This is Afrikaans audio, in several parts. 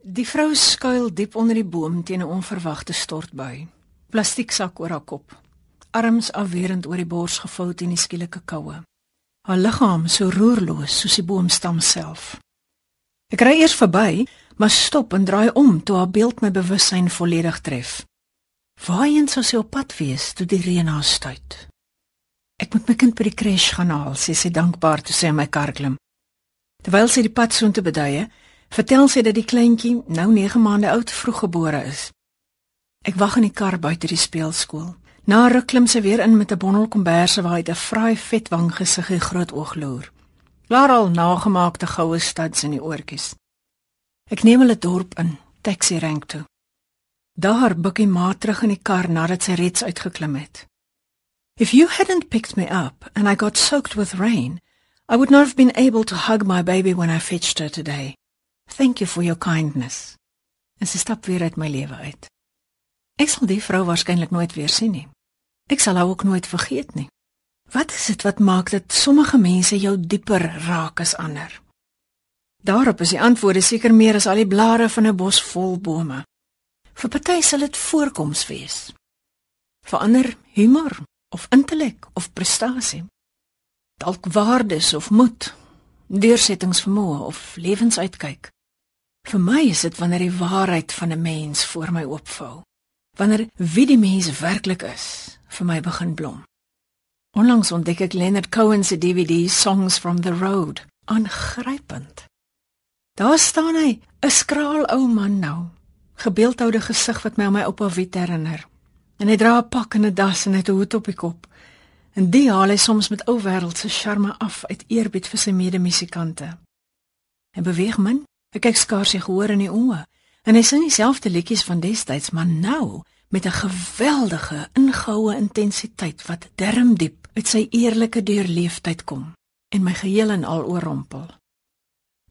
Die vrou skuil diep onder die boom teen 'n onverwagte stortbui. Plastieksak oor haar kop. Arms afwerend oor die bors gevou teen die skielike koue. Haar liggaam so roerloos soos die boomstam self. Ek ry eers verby, maar stop en draai om toe haar beeld my bewussyn volledig tref. Waarheen sou sy op pad wees toe die reën haar stuit? Ek moet my kind by die crash gaan haal, sê sy dankbaar toe sy in my kar klim. Terwyl sy die pad soontoe beduie, vertel sy dat die kleintjie nou 9 maande oud vroeggebore is. Ek wag in die kar buite die speelskool. Na ruk klim sy weer in met 'n bondel komberse waar hy 'n fraai vetwang gesig en groot oog loer. Laat al nagemaakte goue stads in die oortjies. Ek neem hulle dorp in, taxi rank toe. Daar buk hy maar terug in die kar nadat sy reeds uitgeklim het. If you hadn't picked me up and I got soaked with rain, I would not have been able to hug my baby when I fetched her today. Thank you for your kindness. En sy stap weer uit my lewe uit. Ek sal die vrou waarskynlik nooit weer sien nie. Ek sal haar ook nooit vergeet nie. Wat is dit wat maak dat sommige mense jou dieper raak as ander? Daarop is die antwoorde seker meer as al die blare van 'n bos vol bome. Vir party sal dit voorkoms wees. Vir ander humor of intellek of prestasie dalk waardes of moed, deursettingsvermoë of lewensuitkyk. Vir my is dit wanneer die waarheid van 'n mens voor my oopvou. Wanneer wie die mens werklik is, vir my begin blom. Onlangs ontdek ek Leonard Cohen se DVD Songs from the Road, aangrypend. Daar staan hy, 'n skraal ou man nou, gebeeldhoude gesig wat my aan my oupa Wit herinner. En hy dra 'n pak en 'n das en 'n hoed op die kop. En die haal hy soms met ou wêreldse charme af uit eerbied vir sy medemusikante. Hy beweeg min, hy kyk skaars sy gehoor in die oë en hy sing dieselfde liedjies van destyds, maar nou met 'n geweldige ingehoue intensiteit wat derm diep uit sy eerlike deurleefdheid kom en my geheel en al oorrompel.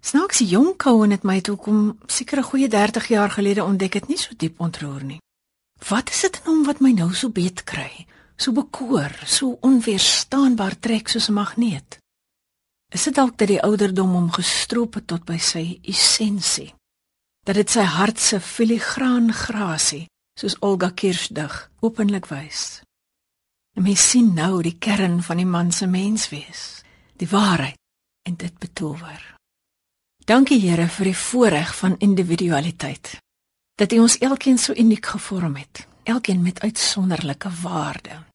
Snaaks jong Cohen het my toe kom seker 'n goeie 30 jaar gelede ontdek het nie so diep ontroer nie. Wat is dit in hom wat my nou so beet kry? so bekoor, so onweerstaanbaar trek soos 'n magneet. Is dit dalk dat die ouderdom hom gestroop het tot by sy essensie? Dat dit sy hart se filigraan grasie, soos Olga Kirschdig openlik wys. En mens sien nou die kern van die man se menswees, die waarheid en dit betower. Dankie Here vir die voorreg van individualiteit. Dat U ons elkeen so uniek gevorm het, elkeen met uitsonderlike waarde.